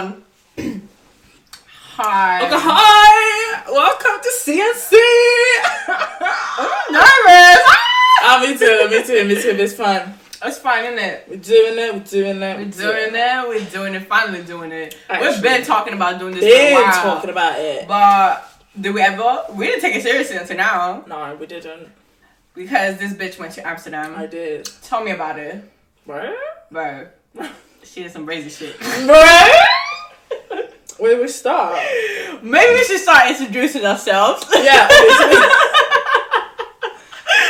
on. Hi. Okay, hi! Welcome to CNC! I'm nervous. Ah, me too, me too, me too. It's fun. It's fine, isn't it? We're doing it, we're doing it. We're doing it. We're doing it. Finally doing it. We've been talking about doing this Been for a while. talking about it. But did we ever? We didn't take it seriously until now No, we didn't. because this bitch went to Amsterdam. I did. Tell me about it, Right? bro. She did some crazy shit. Right? Where do we start? Maybe we should start introducing ourselves. Yeah,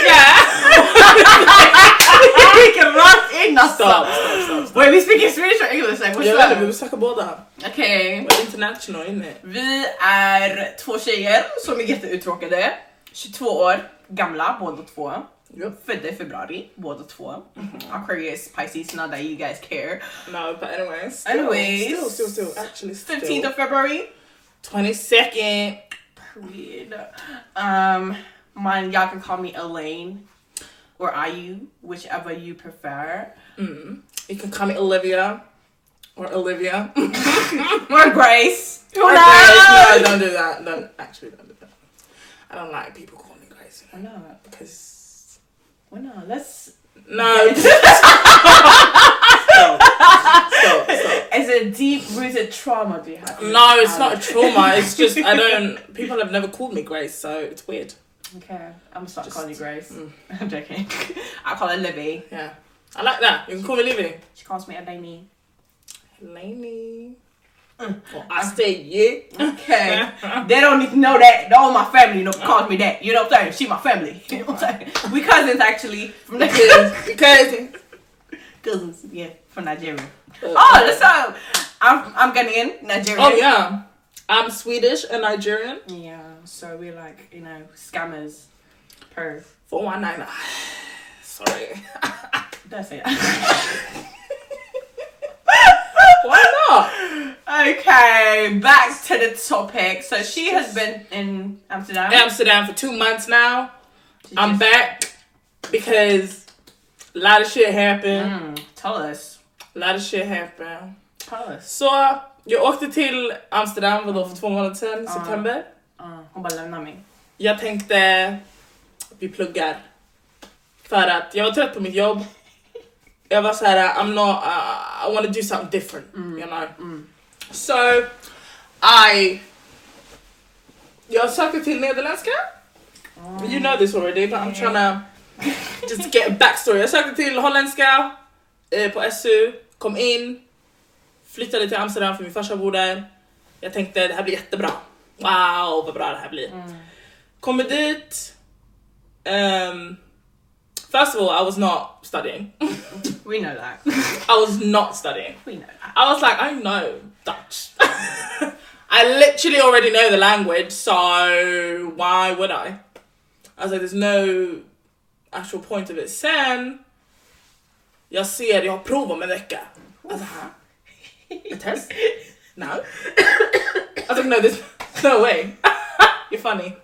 yeah. we can rush in Stop, stop, stop, stop. Wait, we speaking Swedish or English? Like, what's Jag vet inte, vi up? vill snacka båda. Okej. We're international, innit? Vi är två tjejer som är jätteuttråkade. 22 år gamla, båda två. Yep. Födda i februari, båda två. Aquarius, Pisces, not that you guys care. No, but anyways. Still, Anyways. Still, still, still. Actually, still. 15th of February. 22nd. Period. Um, mine, y'all can call me Elaine or Ayu, whichever you prefer. Mm. You can call me Olivia. Or Olivia. Or Grace. Or? Grace. No, don't do that. Don't actually don't do that. I don't like people calling me Grace. Why not? Because Why not? Let's. no. stop. Stop. Stop. Is it deep rooted trauma do you have? No, it's not a trauma. It's just I don't. People have never called me Grace, so it's weird. Okay, I'm gonna start Just- calling you Grace. mm. I'm joking. I call her Libby. Yeah, I like that. You can call me Libby. She calls me Elaine. Lainey. Well, I say yeah. Okay. they don't need to know that. All my family know calls me that. You know what I'm saying? She my family. You know what I'm saying? We cousins actually from the because cousins. Cousins, Yeah, from Nigeria. Uh, oh, that's how I'm. I'm Ghanaian, Nigerian. Oh yeah, I'm Swedish and Nigerian. Yeah. So we're like you know scammers. Per. Four one nine. Sorry. That's it. Why not? Okay, back to the topic. So she has been in Amsterdam. Amsterdam for two months now. She I'm just- back because a lot of shit happened. Mm, tell us. A lot of shit happened. Tell us. Så jag åkte till Amsterdam vadå, för två månader sedan, Ja. september. Uh, hon bara lämnar mig. Jag tänkte vi pluggar. För att jag var trött på mitt jobb. Jag var så här, I'm not, uh, I want to do something different, you know. Mm. So I jag sökte till nederländska. You know this already but I'm trying to just get a backstory. Jag sökte till holländska eh, på SU, kom in, flyttade till Amsterdam för min farsa bor där. Jag tänkte det här blir jättebra. Wow vad bra det här blir. Mm. Kommer dit. Um, first of all I was not studying. We know that. I was not studying. We know that. I was like, I know Dutch. I literally already know the language, so why would I? I was like, there's no actual point of it. Sen, jag ser, jag har prov om en vecka. I was like, huh? A test? No. I was like, no, there's no way. You're funny.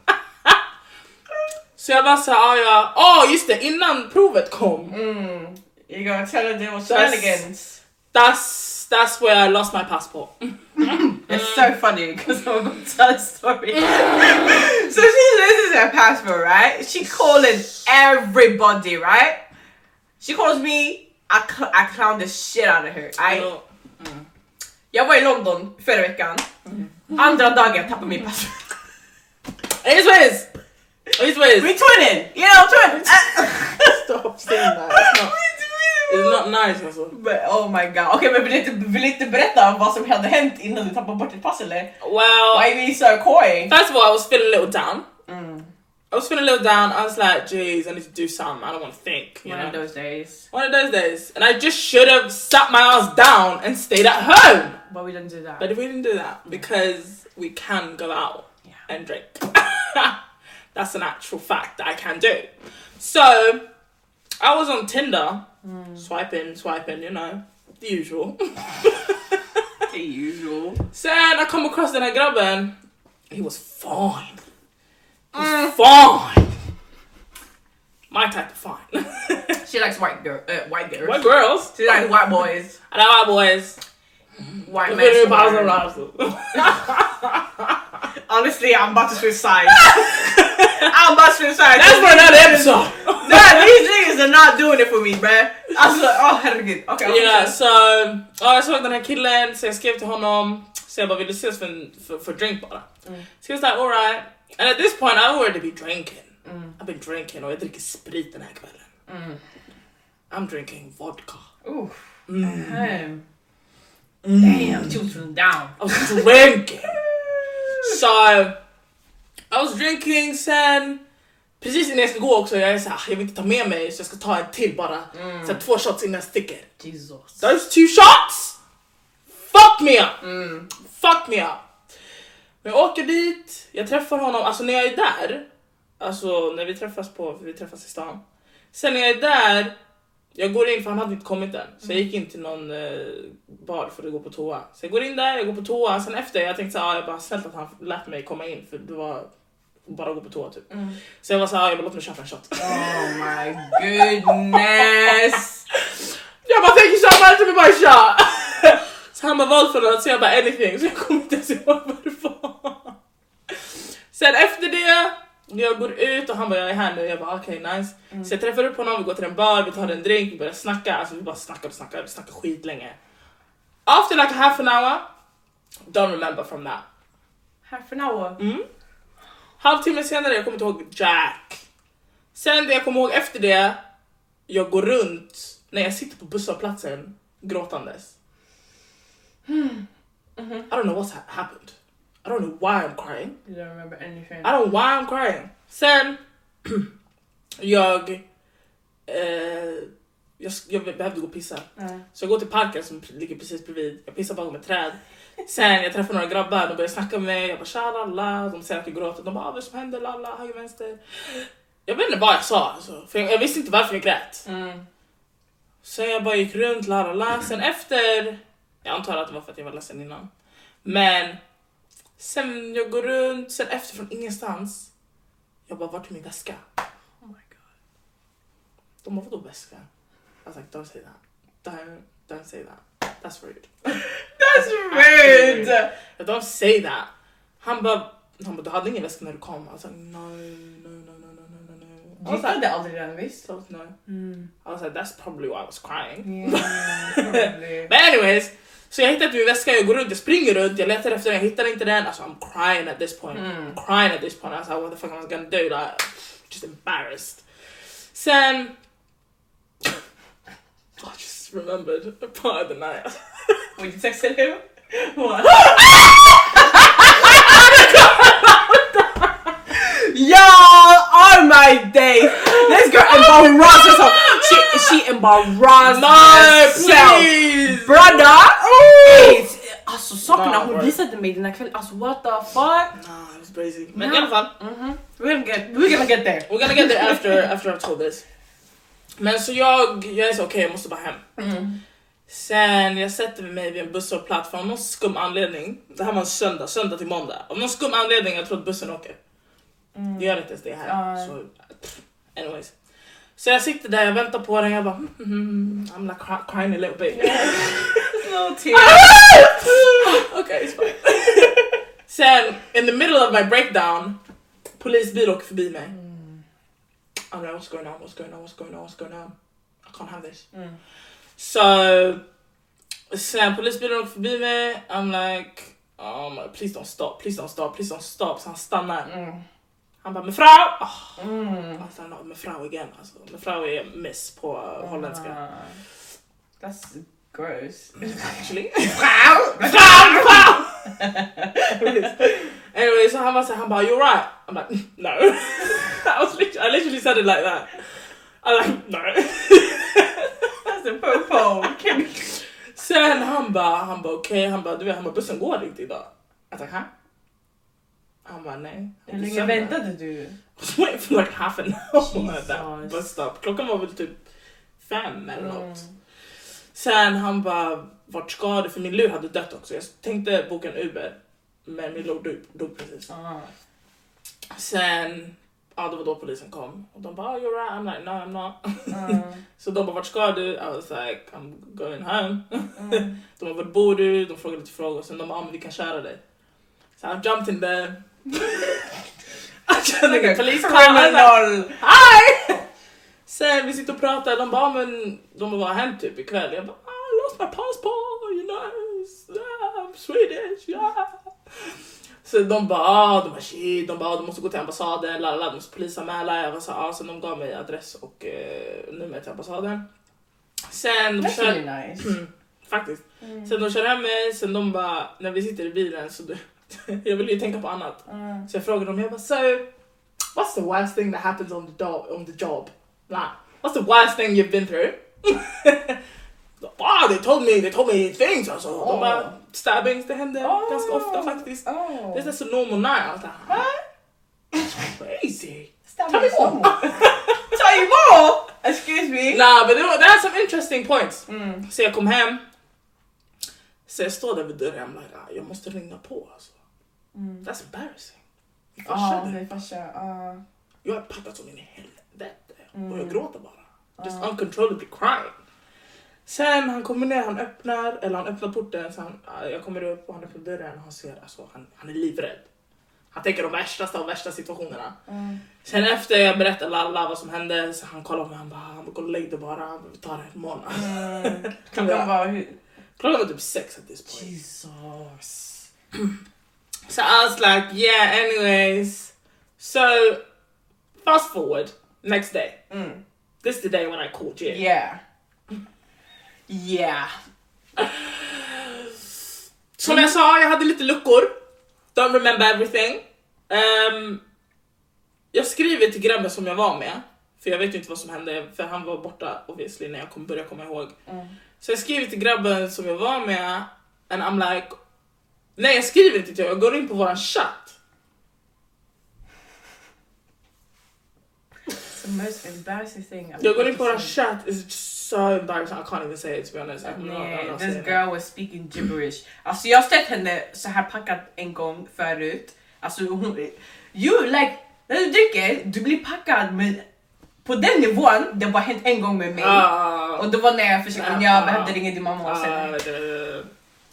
Så jag bara såhär, ah, ja, oh, just det, innan provet kom. Mm. You're gonna tell her there was That's- shenanigans. That's, that's where I lost my passport. It's so funny because I'm gonna tell a story. so she loses her passport, right? She calling everybody, right? She calls me. I, cl- I clown the shit out of her. I, Så- jag var i London förra veckan. Andra dagen tappade min passport. It is what it is. It is what it We is. twinning, you know, twinning. Stop saying that. It's not, it's not nice alltså. But, oh my god. Okej men vill du vill inte berätta vad som hade hänt innan du tappade bort ditt pass eller? Well, Why are you so coy? first of all, I was feeling a little down. Mm. I was feeling a little down. I was like, geez, I need to do something. I don't want to think. You One know? of those days. One of those days. And I just should have sat my ass down and stayed at home. But we didn't do that. But we didn't do that because we can go out Yeah. and drink. That's an actual fact that I can do. So I was on Tinder, swiping, swiping, you know, the usual. the usual. Sen I come across den här grabben. He was fine. He was fine. My type of fine. She likes white girl, uh, white girls. What girls? She likes white boys. I like white boys. White Jag vill ju bara man. Honestly, I'm about to switch sides. I'm about to switch. That's for another episode! Nah, these niggas are not doing it for me, bruh. Alltså, oh herregud. Okay, Ja, så ja, jag såg den här killen, så jag skrev till honom, så jag bara vill du ses för, en- för, för drink bara? Mm. Var såhär alright, and at this point I already be drinking. Mm. I've been drinking och jag dricker sprit den här kvällen. Mm. I'm drinking vodka. Ooh. Mm. Damn. Mm. Damn, she was down. I was drinking. so I was drinking sen precis innan jag ska gå också, jag är såhär, jag vill inte ta med mig så jag ska ta en till bara. Mm. Så två shots innan jag sticker. Jesus. Those two shots fuck me up! Mm. Fuck me up! Men jag åker dit, jag träffar honom, alltså när jag är där, alltså när vi träffas på, vi träffas i stan. Sen när jag är där, jag går in för han hade inte kommit än. Så jag gick in till någon eh, bar för att gå på toa. Så jag går in där, jag går på toa, sen efter jag tänkte såhär, ah, jag bara snällt att han lät mig komma in för det var bara gå på toa typ. Mm. Så jag var såhär, ah, jag bara låt mig köpa en shot. Oh my goodness. Jag bara so much, jag vill bara shot! så han bara vad för något? Så jag bara anything, så jag kommer inte ens ihåg vad det var. Sen efter det, jag går ut och han bara jag är här nu, jag bara okej nice. Så jag träffar upp honom, vi går till en bar, vi tar en drink, vi börjar snacka, alltså vi bara snackar och snackar, vi snackar skitlänge. After like a half an hour, don't remember from that. Half an hour. Mm. Halvtimme senare, jag kommer inte ihåg Jack. Sen det jag kommer ihåg efter det, jag går runt när jag sitter på busshållplatsen gråtandes. Mhm. I don't know what's ha- happened. I don't know why I'm crying. You don't remember anything. I don't know why I'm crying. Sen, jag, eh, jag, jag behövde gå och pissa. Mm. Så jag går till parken som ligger precis bredvid. Jag pissar bakom ett träd. Sen jag träffar några grabbar, de börjar snacka med mig. Jag bara tja lalla. De säger att jag gråter. De bara ah, vad som händer lalla, höger vänster. Jag vet inte vad jag sa alltså, för jag, jag visste inte varför jag grät. Mm. Sen jag bara gick runt, la la la. Sen efter, jag antar att det var för att jag var ledsen innan. Men sen jag går runt, sen efter från ingenstans. Jag bara vart är min väska? Oh my god. De bara vadå väska? I was like don't say that. Don't, don't say that. That's rude. That's rude. Jag don't say that. Han bara, han bara du hade ingen väska när du kom. I was like no, no, no, no, no, no, no, like, aldrig den visst? no. Mm. I was like that's probably why I was crying. Yeah, probably. But anyways, så jag hittar inte min väska, jag går runt, jag springer runt, jag letar efter den, jag hittar inte den. Alltså I'm crying at this point. Mm. I'm crying at this point. I was like what the fuck am I gonna do? Like, just embarrassed. Sen... I just remembered a part of the night. Would you texted him? What? Y'all, oh my days. This girl embarrassed herself. She, she embarrassed no, herself. please! Brother! Hey, Alltså sakerna Nah, hon visade mig den här kvällen, alltså what the fuck? Nah, crazy. Men i alla fall, Mhm. We're gonna get, we're gonna get there. we're gonna get there after, after I've told this. Men så jag, jag är så okej jag måste bara hem. Mm. Sen jag sätter mig vid en busshållplats för av någon skum anledning. Det här var en söndag, söndag till måndag. Av någon skum anledning jag tror att bussen åker. Det gör inte ens det här. Ja. Så, pff, anyways. Så jag sitter där, jag väntar på den, jag bara mm, mm, I'm like cry, crying a little bit. No tears. okay, it's fine. Sen, in the middle of my breakdown, polisbil åker förbi mig. I'm like, what's going on, what's going on, what's going on, what's going on? I can't have this. Mm. Så sen polisbilen åker förbi mig, I'm like, um, please don't stop, please don't stop, please don't stop. Så han stannar. Mm. Han bara, mevrouw! Oh, Mm. alltså, han har mevrouw igen. Alltså, mevrouw är miss på uh, holländska. Ah. That's gross. Actually. Frau! Mevrouw, mevrouw! anyway, så han var så här, han bara, you're right. I'm like, no. I, was literally, I literally said it like that. I'm like, no. That's a popo. Sen han bara, han bara okej, han bara du vet, han bara bussen går inte idag. Jag tänkte, ha? Han bara nej. Hur länge väntade du? For like half an hour at that bus stop. Klockan var väl typ fem eller något. Mm. Sen han bara, vart ska du? För min lur hade dött också. Jag tänkte boka en Uber. Men min lur dog, precis. Ah. Sen Ja, det var då polisen kom. Och de bara, oh, you're right. I'm like, no I'm not. Mm. Så de bara, vart ska du? I was like, I'm going home. Mm. De bara, vart bor du? De frågade lite frågor. Sen de bara, ah, men vi kan köra dig. Så I jumped in there. In the police like, Criminal. Hi! Sen vi sitter och pratar, de bara, "Ah, men de bara, vad har hänt typ ikväll? Jag bara, "Ah, I lost my passport, you know, I'm Swedish, yeah. Så de bara, ah, de bara shit, de bara, ah, du måste gå till ambassaden, la, la, la, du måste polisanmäla. Jag var så, ah, så de gav mig adress och eh, nummer till ambassaden. Sen That's kör, really nice. mm, faktiskt. Mm. Sen de kör hem mig, sen de bara, när vi sitter i bilen så du, jag vill ju tänka på annat. Mm. Så jag frågade dem, jag bara, so what's the worst thing that happens on the job? On the job? Like, what's the worst thing you've been through? ah, they told me, they told me things alltså. De Oh. bara, stabbings, det händer Oh. ganska ofta faktiskt. Oh. Det är så normal night. I was like, What? crazy. Tell me more. Tell you more. Excuse me. Nah, but they, they had some interesting points. Mm. Så jag kom hem. Så jag står där vid dörren, I'm like, ah, jag måste ringa på alltså. Mm. That's embarrassing. Är farsa. ja. Jag har packat som in i helvete. Och Mm. jag gråter bara. Just Ja. uncontrollably crying. Sen han kommer ner, han öppnar, eller han öppnar porten, så han, ja, jag kommer upp och han öppnar dörren och han ser, alltså han, han är livrädd. Han tänker de värsta av värsta situationerna. Mm. Sen efter jag berättar alla vad som hände så han kollar på mig han bara, han bara gå och lägg dig bara, vi tar det en månad. Mm. Klockan var hur? Klockan var typ sex at this point. Jesus. So I was like, yeah, anyways. So fast forward, next day. Mm. This is the day when I called you. Yeah. Yeah. Som jag sa, jag hade lite luckor. Don't remember everything. Ehm, jag skriver till grabben som jag var med, för jag vet ju inte vad som hände, för han var borta obviously när jag kom, började komma ihåg. Mm. Så jag skriver till grabben som jag var med, and I'm like... Nej jag skriver inte till honom, jag går in på våran chatt. The most embarrassing thing I've Jag går in på våran seen. chat, it's just so embarrassing, I can't even say it to be honest. I'm not, I'm Nej, not this saying it. girl was speaking gibberish. Alltså jag har sett henne så här packad en gång förut. Alltså hon... You like, när du dricker, du blir packad men på den nivån, det har hänt en gång med mig. Ah, Och det var när jag försökte, Ah. jag behövde ringa din mamma och ah, sen... det-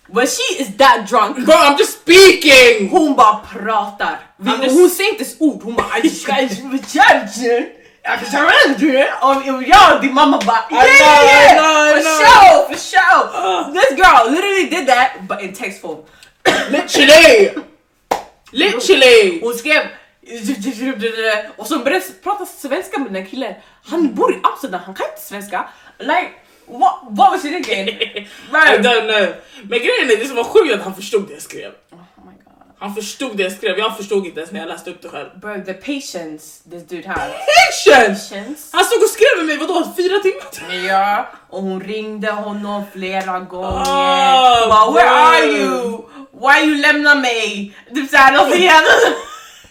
When she is that drunk, Bro I'm just speaking! hon bara pratar. Vi, just- Hon säger inte ett ord, hon bara "Aj, ska jag köra jag kan köra det. Och och jag och din mamma bara yeah know, yeah know, for sure for sure. This girl literally did that but in text form. Literally! Literally! Hon skrev och så började prata svenska med den här killen. Han bor i Amsterdam, han kan inte svenska. Like, what, what was he thinking? I don't know. Men grejen är det som var sjukt att han förstod det jag skrev. Oh my god. Han förstod det jag skrev, jag förstod inte ens när jag läste upp det själv. Bro, the patience this dude has. Patience! Patience? Han stod och skrev med mig vadå, fyra timmar? Ja, och hon ringde honom flera gånger. Oh, bara, where bro. are you? Why you lämna mig? Typ såhär någonting annat.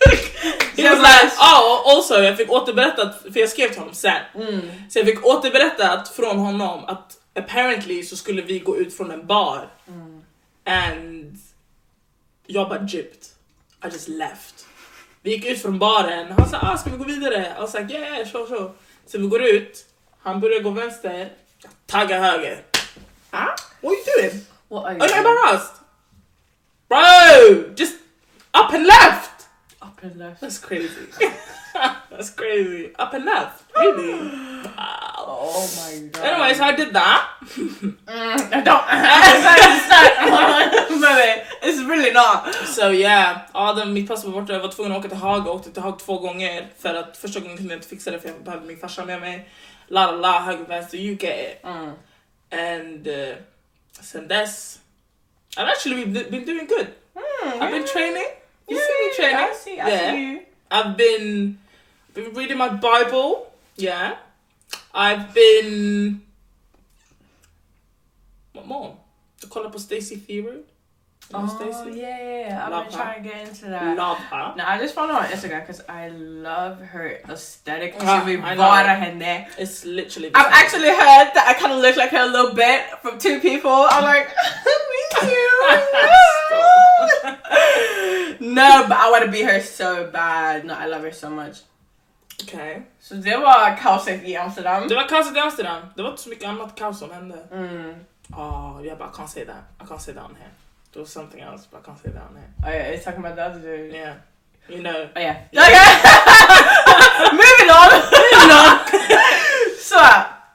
He was like, oh, also jag fick återberättat, för jag skrev till honom sen. Mm. Så jag fick återberättat från honom att apparently så skulle vi gå ut från en bar Mm. and jag bara jipped. I just left. Vi gick ut från baren, han sa ah, ska vi gå vidare? Jag sa yeah, yeah, sure, sure. Så vi går ut, han börjar gå vänster, jag taggar höger. Ah? What are you doing? What are you Are you doing? embarrassed? Bro, just up and left. Up and left. That's crazy. That's crazy. Up and left. Really? Wow. Oh my god. Anyways, I did that. Mm, I don't. it's not. It's really not. So yeah, den, mitt pass var borta. Jag var tvungen att åka till Haag. Jag åkte till Haag två gånger för att första gången kunde jag inte fixa det för jag behövde min farsa med mig. La la la, höger vänster, you get it. Mm. And uh, sen dess, I've actually been, been doing good. Mm, I've been yeah. training. You Yeah, see me training? I see, I yeah. see you. I've been been reading my Bible. Yeah. I've been what more? I call up a Stacey Theroux. Oh Stacey? yeah, yeah, yeah. I've been her. trying to get into that. Love her. No, I just follow her on Instagram because I love her aesthetic. Ah, She I vill know. vara henne. It's literally. I've actually heard that I kind of look like her a little bit from two people. I'm like, no, but I want to be her so bad. No, I love her so much. Okej. Så det var kaoset i Amsterdam. Det var kaoset i Amsterdam. Det var inte så mycket annat kaos som hände. Mm. Oh, yeah, but I can't say that. I can't say that on here. There was something else, but I can't say that on here. Oh yeah, it's talking about the other dude. Yeah. You know. Oh yeah. Okay. Moving on. Moving on. so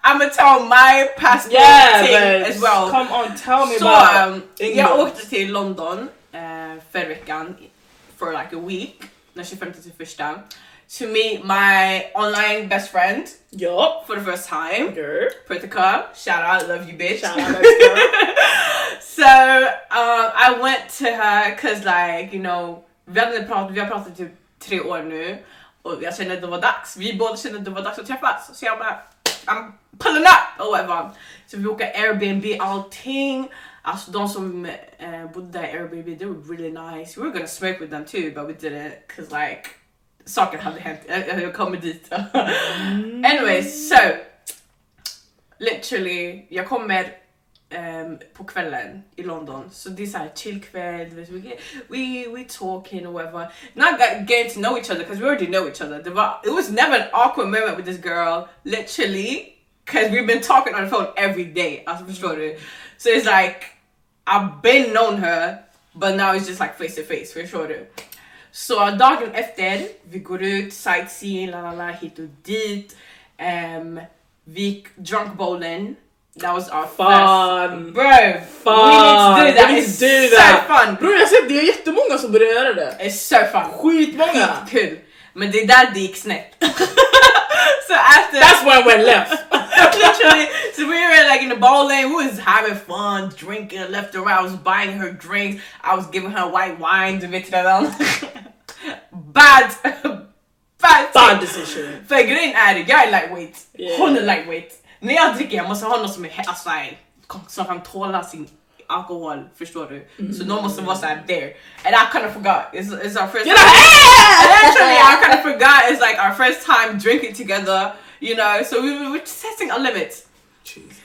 I'm gonna tell my passport Yeah, thing as well. Come on, tell me Så about um, England. jag åkte till London uh, förra veckan for like a week, den 25 till första, to meet my online best friend Yup. for the first time. Girl. Pritika, shout out, love you bitch. Shout out, so um, I went to her cause like you know vi, hade pratat, vi har pratat typ tre år nu och jag kände att det var dags. Vi båda kände att det var dags att träffas. Så jag bara I'm pulling up or whatever. Så vi bokade Airbnb, allting. De som uh, bodde där i Airbnb, they were really nice. We were gonna smoke with them too but we didn't cause like saker hade hänt. Jag, jag kommer dit. Anyways, so literally, jag kommer ehm, på kvällen i London. Det är såhär chill kväll, we, we, we talking or whatever. Not getting to know each other because we already know each other. It was never an awkward moment with this girl, literally. Because we've been talking on the phone every day. Alltså förstår du? So it's like, I've been known her, but now it's just like face to face, förstår du? Så dagen efter, vi går ut, sightseeing, la la la, hit och dit. Um, vi drunk bowling. That was our Fun. first. Bro, Fun. we need to do that. We It's do so that. fun. Bror jag har sett det är jättemånga som börjar göra det. It's so fun. Skitmånga. Skitkul. Men det är där det gick snett. so after... That's when I went left. Literally, so we were like in the bowling, we was having fun, drinking left right. I was buying her drinks, I was giving her white wine, du vet redan. Bad, bad, Bad decision. Grejen är, jag är lightweight, Yeah. hon är lightweight. När jag dricker jag måste ha någon som, är, like, som kan tåla sin alkohol, förstår du? Mm-hmm. Så någon måste vara såhär there. And I kind of forgot, it's, it's our first You're like, and actually, ah! I kind of forgot it's like our first time drinking together, you know. So we we were just testing our limits.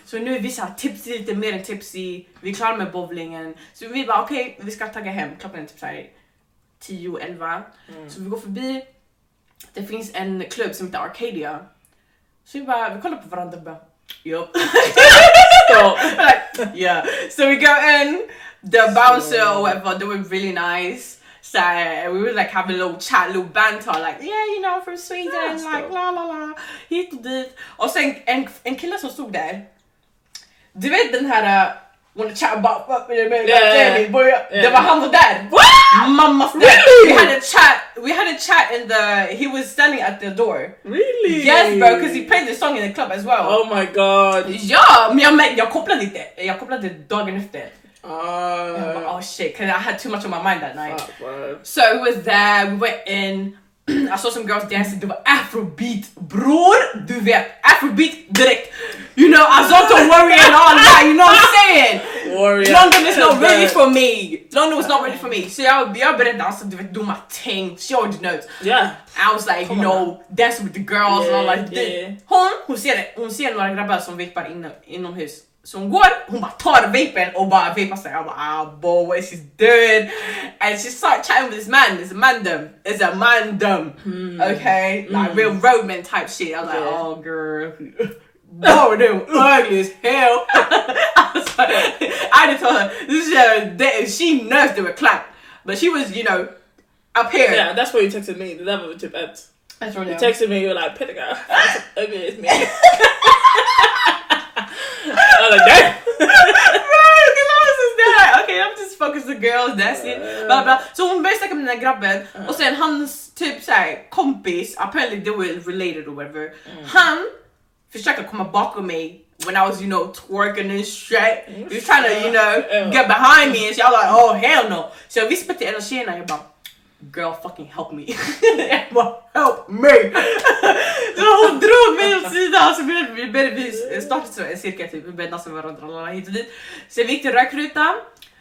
Så nu är vi såhär tipsy, lite mer än tipsy. Vi är klara med bowlingen. Så vi bara okej, vi ska tagga hem. Klockan är typ såhär 10, 11. Mm. Så vi går förbi. Det finns en klubb som heter Arcadia. Så vi bara, vi kollar på varandra och bara yup. Like, yeah. So we go in, the bouncer or whatever, they were really nice. So we were like having a little chat, little banter, like yeah, you know, from Sweden, That's like la la la, hit dit. Och sen en, en kille som stod där, du vet den här uh, wanna chat about fuck with me, Yeah, yeah. boy, det Yeah. var han var där. Mammas där. Really? We had a chat, we had a chat in the, he was standing at the door. Really? Yes bro, because he played the song in the club as well. Oh my god. Ja, men jag, men jag kopplade inte. Jag kopplade dagen efter. Jag bara, Uh, oh shit, because I had too much on my mind that night. fuck. So we was there, we went in. Saw some girls dancing, det var afrobeat. Bror, du vet, afrobeat direkt. You know, Azonto Worry and all that, you know what I'm saying? Warrior. London is not ready for me. London was not ready for me. Så jag, jag började dansa, du vet, do my thing. She already knows. Yeah. I was like, Come you on know, dancing with the girls and all Yeah, like yeah. Hon, hon ser det. Hon ser några grabbar som vapar inne, inomhus. Så hon går, hon bara tar vapen och bara vapar sig. Jag bara ah boy what she's doing. And she start chatting with this man. It's a mandem. It's a man, mandem. Okay? Like real roadman type shit. I was like, Hmm. Oh girl. Of them ugly as hell. I was like, I just told her, this is uh, she knows they were clap. But she was, you know, up here. Yeah, that's what you texted me. the level of ett. That's You texted me, you were like. That's ugly as me. I was like, damn. Right, 'cause I was just there like, okay, I'm just focused on girls, that's it. Bla, bla. Så hon började snacka med den här grabben och sen hans typ såhär kompis, apparently they were related or whatever. Mm. Han försökte komma bakom mig when I was, you know, twerking and shit. He was trying to, you know, get behind me and shit. I was like, oh hell no. Så jag vispade till en av tjejerna, jag bara Girl fucking help me. jag bara help me. så hon drog mig åt sidan så vi, vi började vi startade så en cirkel typ, vi började dansa med varandra hit och dit. Sen vi gick till rökrutan.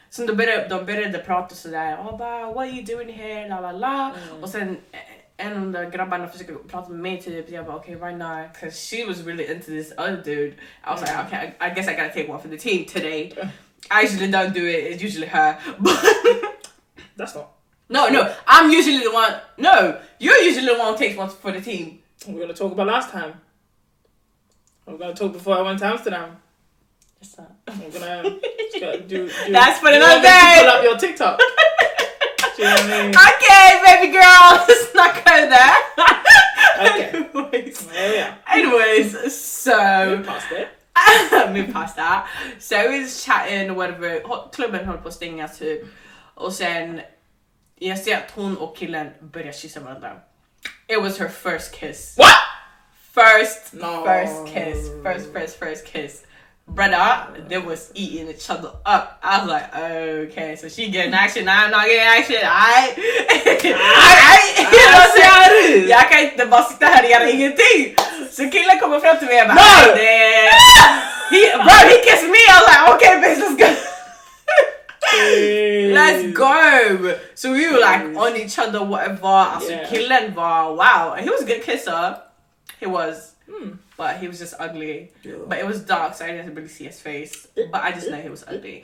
Så de började, de började prata sådär, oh, bara, what are you doing here, la la la. Och sen eh, en av de där grabbarna försökte prata med mig typ, jag bara okej okay, why not? Cause she was really into this other dude. I was like okay I, I guess I gotta take one for the team today. I usually don't do it, it's usually her. But That's not. No, no, I'm usually the one, no, you're usually the one who takes one for the team. We're gonna talk about last time. I'm gonna talk before I went to Amsterdam. What's that? I'm gonna, um, gonna do, do. That's for another want me to day. Pull up your TikTok. do you know what I mean? Okay, baby girl, let's not go there. Okay. Anyways, There we are. anyways, so Move past it. Move past that. So vi was chatting och whatever. Klubben höll på att stänga typ. Och sen jag ser att hon och killen börjar kyssa varandra. It was her first kiss. What? First, No. first kiss. First, first, first kiss. Brother, they was eating each other up. I was like, okay, so she getting action, I'm not getting action. I, I, you know what I'm saying? Jag kan inte bara sitta här och göra ingenting. Så killen kommer fram till mig och bara, No! He, bro, he kissed me. I was like, okay, bitch, let's go. Let's go! So we were like on each other, whatever. Alltså Yeah. killen var wow. And He was a good kisser. He was. Hmm. But he was just ugly. Yeah. But it was dark, so I didn't really see his face. Eh, but I just eh, know he was eh, ugly.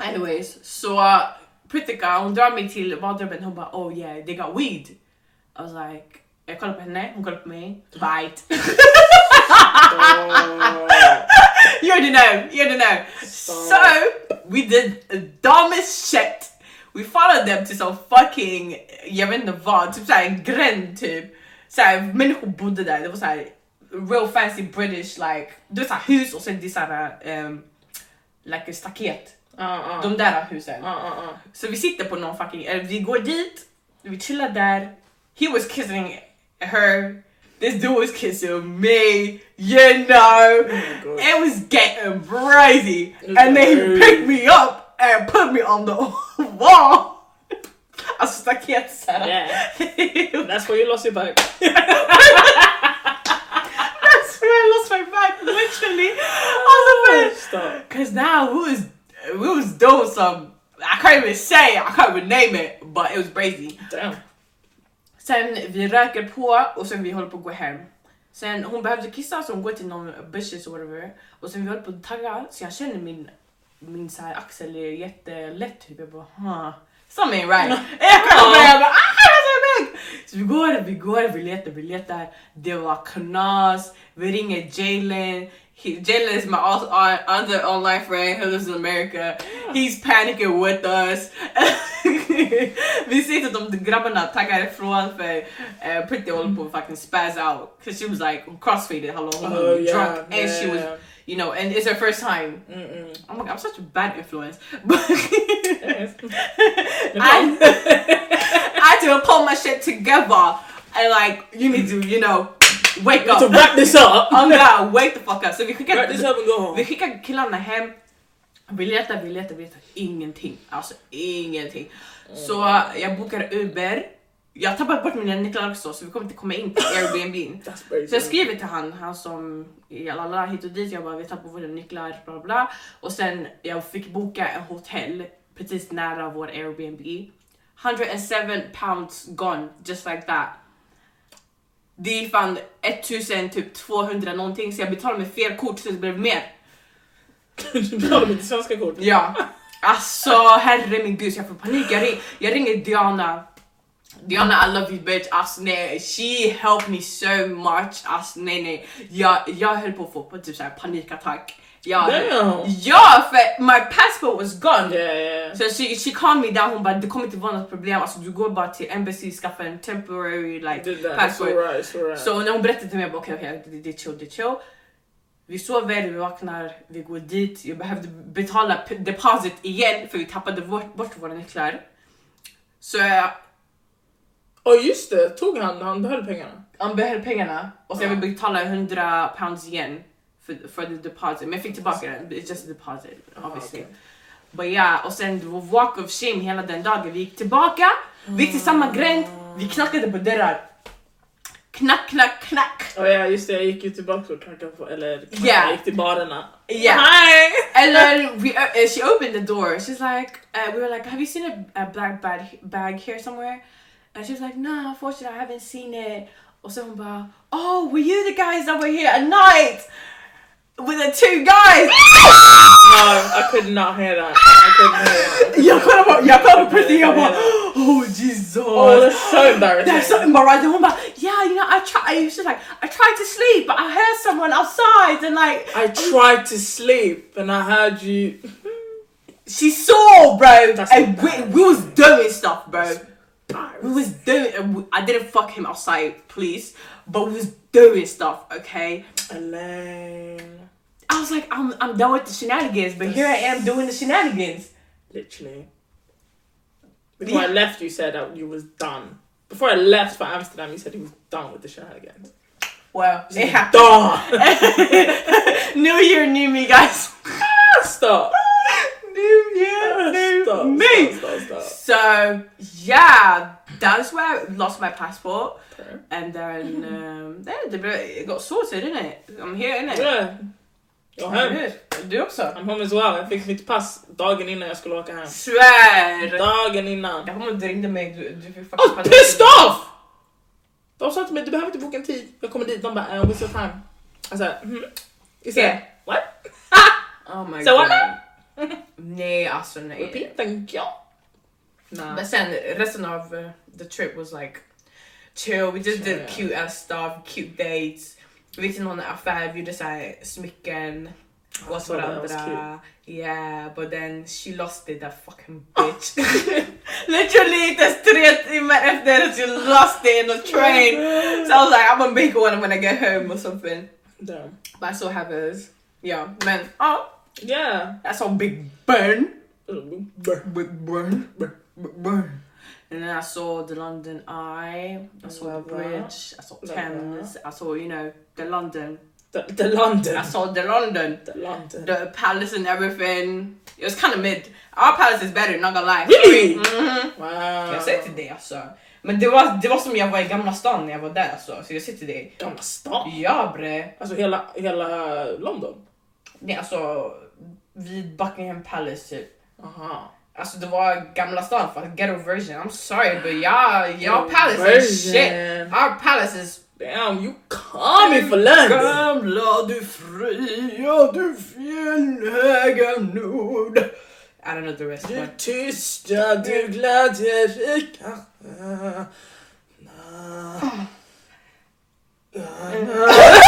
Anyways, så uh, Pritika hon drar mig till badrummet hon bara oh yeah they got weed. I was like jag kollar på henne, hon kollar på mig. Bite. Oh. you already know, you already know. So we did the dumbest shit. We followed them to some fucking, jag vet inte vad, typ såhär en gränd typ. Såhär människor bodde där, det var såhär real fancy British like, det var såhär hus och sen det är såhär um, like staket. Uh, uh. De där husen. Uh. Så vi sitter på någon fucking, eller vi går dit, vi chillar där. He was kissing her, this dude was kissing me, you know. Oh. It was getting crazy. Was And then he picked me up and put me on the wall. I Alltså staket såhär. Yeah. That's where you lost your bike. That's where I lost my back, literally. Alltså oh, men. Stop. Cause now we was we was doing some I can't even say it, I can't even name it, but it was crazy. Damn. Sen vi röker på och sen vi håller på att gå hem. Sen hon behövde kissa så hon går till någon bushes or whatever. Och sen vi håller på att tagga så jag känner min, min så här axel är jättelätt typ. Jag bara huh. Something right. jag jag bara ah. Så vi går, vi går, vi letar, vi letar. Det var knas, vi ringer Jalen. He, Jalen is my all, all, other online friend who lives in America. He's panicking with us. vi ser att de grabbarna taggar ifrån för uh, Pretty håller på fucking spaz out. Cause she was like crossfaded, hello, hon Oh, was yeah, and yeah, she was, yeah. you know, and it's her first time. Mm-mm. I'm like, I'm such a bad influence. But I, I had to pull my shit together and like, you need to, you know, wake up. to wrap this up. I'm gonna wake the fuck up. Så vi skickar, Wrap this up and go home. vi skickar killarna hem. Vi letar, vi letar, vi letar. Ingenting. Alltså ingenting. Så jag bokar Uber. Jag har tappat bort mina nycklar också så vi kommer inte komma in på Airbnb. Så jag skriver till han, han som lalala hit och dit. Jag bara vi tappar våra nycklar bla bla. Och sen jag fick boka en hotell precis nära vår Airbnb. 107 pounds gone just like that. Det är fan 1000 typ 200 någonting så jag betalade med fel kort så det blev mer. Du med ditt svenska kort. Ja, alltså herre min gud så jag får panik. Jag, ring, jag ringer Diana. Diana I love you bitch. Alltså nej, she helped me so much. Alltså nej nej. Jag, jag höll på att få på typ så här panikattack. Damn. ja, för my passport was gone. Yeah, yeah. Så she, she calmed me down, hon bara det kommer inte vara något problem, alltså du går bara till embassy, skaffa en temporary like passport. alright, it's alright. Så när hon berättade till mig, jag bara okej okej, det, det är chill, det är chill. Vi sover, vi vaknar, vi går dit. Jag behövde betala deposit igen för vi tappade bort, bort våra nycklar. Så jag, oh just det, tog han, han behöll pengarna? han behöll pengarna och sen Ja. jag vill betala 100 pounds igen för, för the deposit. Men jag fick tillbaka den, it's just a deposit obviously. Ah, okej. But yeah, och sen det var walk of shame hela den dagen. Vi gick tillbaka, vi gick till samma gränd, vi knackade på dörrar. Knack, knack, knack. Oh ja just det, jag gick ju tillbaka och knackade på, eller knackade, Yeah. jag gick till barerna. Yeah. Hi! And then we, uh, she opened the door. She's like, uh, we were like, have you seen a, a black bag, bag here somewhere? And she was like, no, unfortunately, I haven't seen it. Och så hon bara, oh, were you the guys that were here at night? with the two guys. No, I could not hear that. I couldn't hear that. Jag kollar på, jag kollar på Pretty jag bara oh Jesus. Oh, that's so embarrassing. That's so embarrassing. Hon bara yeah you know I try, I was like I tried to sleep but I heard someone outside and like I tried to sleep and I heard you. she saw bro That's and we, we was doing stuff bro. We was doing. I didn't fuck him outside, please, but we was doing stuff. Okay. Elaine. I was like, I'm, I'm done with the shenanigans, but here I am doing the shenanigans. Literally. Before I left, you said that you was done. Before I left for Amsterdam, you said he was done with the shenanigans. Well, it happened. New year, new me, guys. Stop. new year, new Stop. me. Stop. Stop. So yeah, that's where I lost my passport, Okay. and then um, yeah, it got sorted, didn't it? I'm here, innit? Yeah. Jag hem. here. Du också? Home as well. Jag fick mitt pass dagen innan jag skulle åka hem. Svär! Dagen innan. Jag kommer inte ringde mig, du, du fick faktiskt was pissed off! De sa till mig du behöver inte boka en tid. Jag kommer dit, de bara uh, what's your time? Said, mm. Said, Yeah. what? Oh my So god. what? nej, alltså nej. Repeat, thank you. Nah. Men sen resten av uh, the trip was like chill. We just did Chill. cute ass stuff, cute dates. Vi gick till någon affär, bjöd såhär smycken ah, åt saw that, that was varandra. Yeah, but then she lost it, that fucking bitch. Literally, tre timmar efter she lost it in the train. So I was like, I'm gonna make one when I get home or something. Damn. But I still have hers. Yeah, man. Oh, ah. Yeah. that's all big burn. Brr. Big burn. Big burn. And then I saw the London Eye. I saw Love the that. bridge. I saw Love Thames. I saw, you know, the London. The, the London. I saw the London. the London. The palace and everything. It was kind of mid. Our palace is better, not gonna lie. Really? Mhm. Wow. Jag säger till dig alltså. Men det var, det var som jag var i Gamla stan när jag var där alltså. Så jag säger till dig. Gamla stan? Ja bre. Alltså hela, hela London? Nej alltså vid Buckingham Palace typ. Aha. Alltså det var Gamla stan the ghetto version. I'm sorry but y'all, y'all palace is shit. Our palace is Damn, you coming for London? Gamla du fria du fjällhöga nord. I don't know the rest Du tysta, du glädjerika. I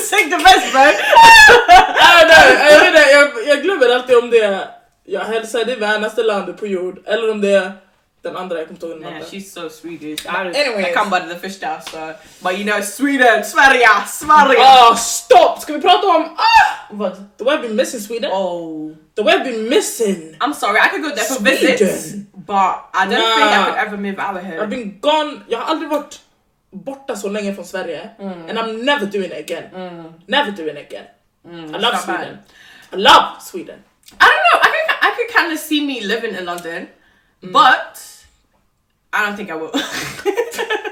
Ah, nej, jag, vet inte, jag, jag glömmer alltid om det är jag hälsar det värnaste landet på jord eller om det är den andra, jag kommer inte ihåg den Yeah, she's so Swedish. I. I come by the första så. But you know Sweden, Sverige, Sverige. Ah, stopp! Ska vi prata om ah, What? the way I've been missing Sweden? Oh. The way I've been missing. I'm sorry, I could go there for Sweden. visits, but I don't think I Nah. could ever move out of here. I've been gone, jag har aldrig varit borta så länge från Sverige. And I'm never doing it again. Mm, Never doing it again. mm, I love not bad. Sweden. I love Sweden. I don't know. I could I could kind of see me living in London, but I don't think I will.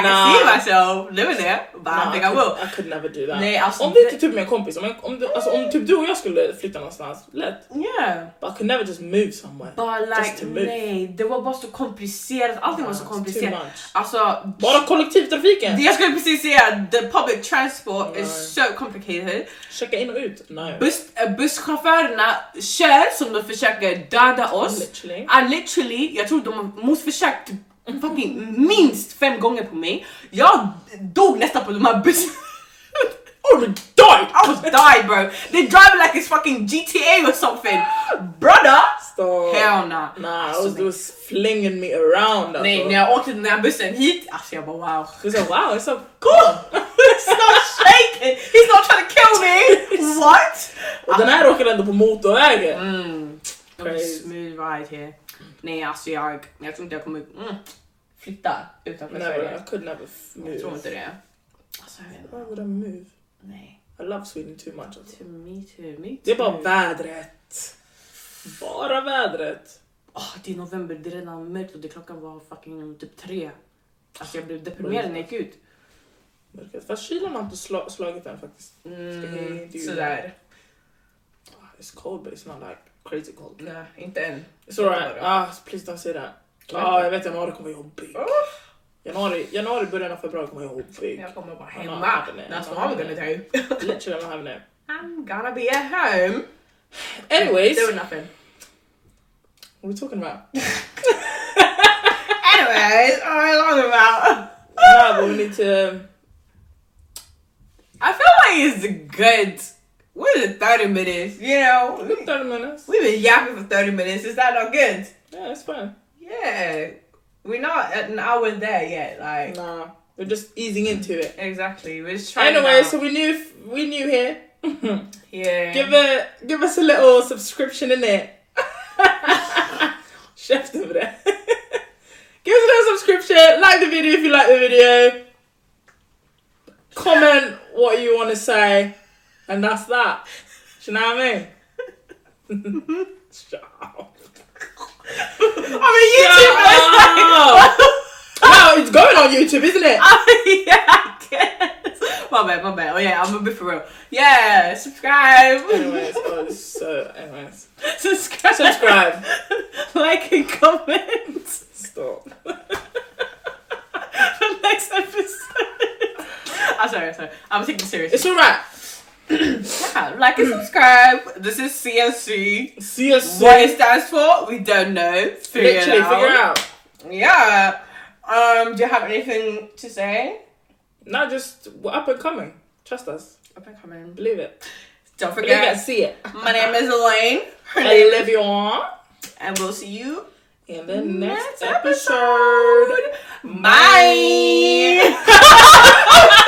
I can Nah. see myself living there, but I don't think I could, will. I could never do that. Nej, alltså, om det inte typ med en kompis, om, jag, om, det, alltså, om typ du och jag skulle flytta någonstans, lätt. Yeah. But I could never just move somewhere. But Just like, to move. nej, det var bara så komplicerat. Allting var så komplicerat. much. Alltså, Bara kollektivtrafiken! jag skulle precis säga, the public transport Nej. is so complicated. Checka in och ut. Nej. Buss, äh, busschaufförerna kör som de försöker döda oss. Literally. I literally, jag tror de måste försökt fucking minst fem gånger på mig. Jag dog nästan på de här bussarna. Oh, died! I was died bro. They drive like it's fucking GTA or something. Brother! Stop. Hell nah. Nah, Alltså, was, they was flinging me around. Alltså. Nej, när jag åkte den här bussen hit, alltså jag bara wow. Du sa wow, it's so Cool! It's not shaking! He's not trying to kill me! What? Och den här åker ändå på motorvägen. Mm. Smooth ride here. Nej alltså jag, jag tror inte jag kommer mm, flytta utanför Never, Sverige. I could never move. Jag tror inte det. Alltså jag vet inte. Why would I move? Nej. I love Sweden too much. Alltså. To me too, me too. Det är bara vädret. Bara vädret. Åh, det är november, det är redan mörkt och det klockan var fucking typ tre. Alltså jag blev deprimerad när jag gick ut. Mörkret. Fast kylan har inte sla- slagit än faktiskt. Mm, Det är ju- sådär. Ah, It's cold but it's not like crazy cold. Nej, inte än. It's alright. Ah, please don't say that. Ja, jag vet imorgon kommer vara jobbigt. Januari, januari början av februari kommer jag ihåg big. Jag kommer vara hemma. That's what I'm gonna do. Literally, I'm having it. I'm gonna be at home. Anyways, Doing nothing. what are we talking about? Anyways, what am I talking about? nah, but we need to. I feel like it's good. Is it, 30 minutes? You know? we- 30 minutes. We've been yapping for 30 minutes. Is that not good? Yeah, it's fine. Yeah. We're not at an hour there yet. Like, Nah, we're just easing into it. exactly. We're just trying Anyway, so we knew we knew here. yeah. give it, give us a little subscription in it. Chef over there. give us a little subscription. Like the video if you like the video. Comment what you want to say, and that's that. Do you know what I mean? Up. I mean, YouTube. Shut No, it's going on YouTube, isn't it? Oh, yeah, I guess. My bad, my bad. Oh, yeah, I'm a bit for real. Yeah, subscribe. Anyways, oh, so anyways, subscribe. subscribe. like and comment. Stop. for next episode. I'm sorry, I'm sorry. I'm taking it serious. It's alright. Yeah, like and subscribe. This is CSC. CSC. What it stands for, we don't know. Figure Literally, it out. figure it out. Yeah. Um, do you have anything to say? Not just we're up and coming. Trust us. Up and coming. Believe it. Don't forget. Believe it. See it. my name is Elaine. Her I name you and we'll see you In the next next episode. episode. Bye.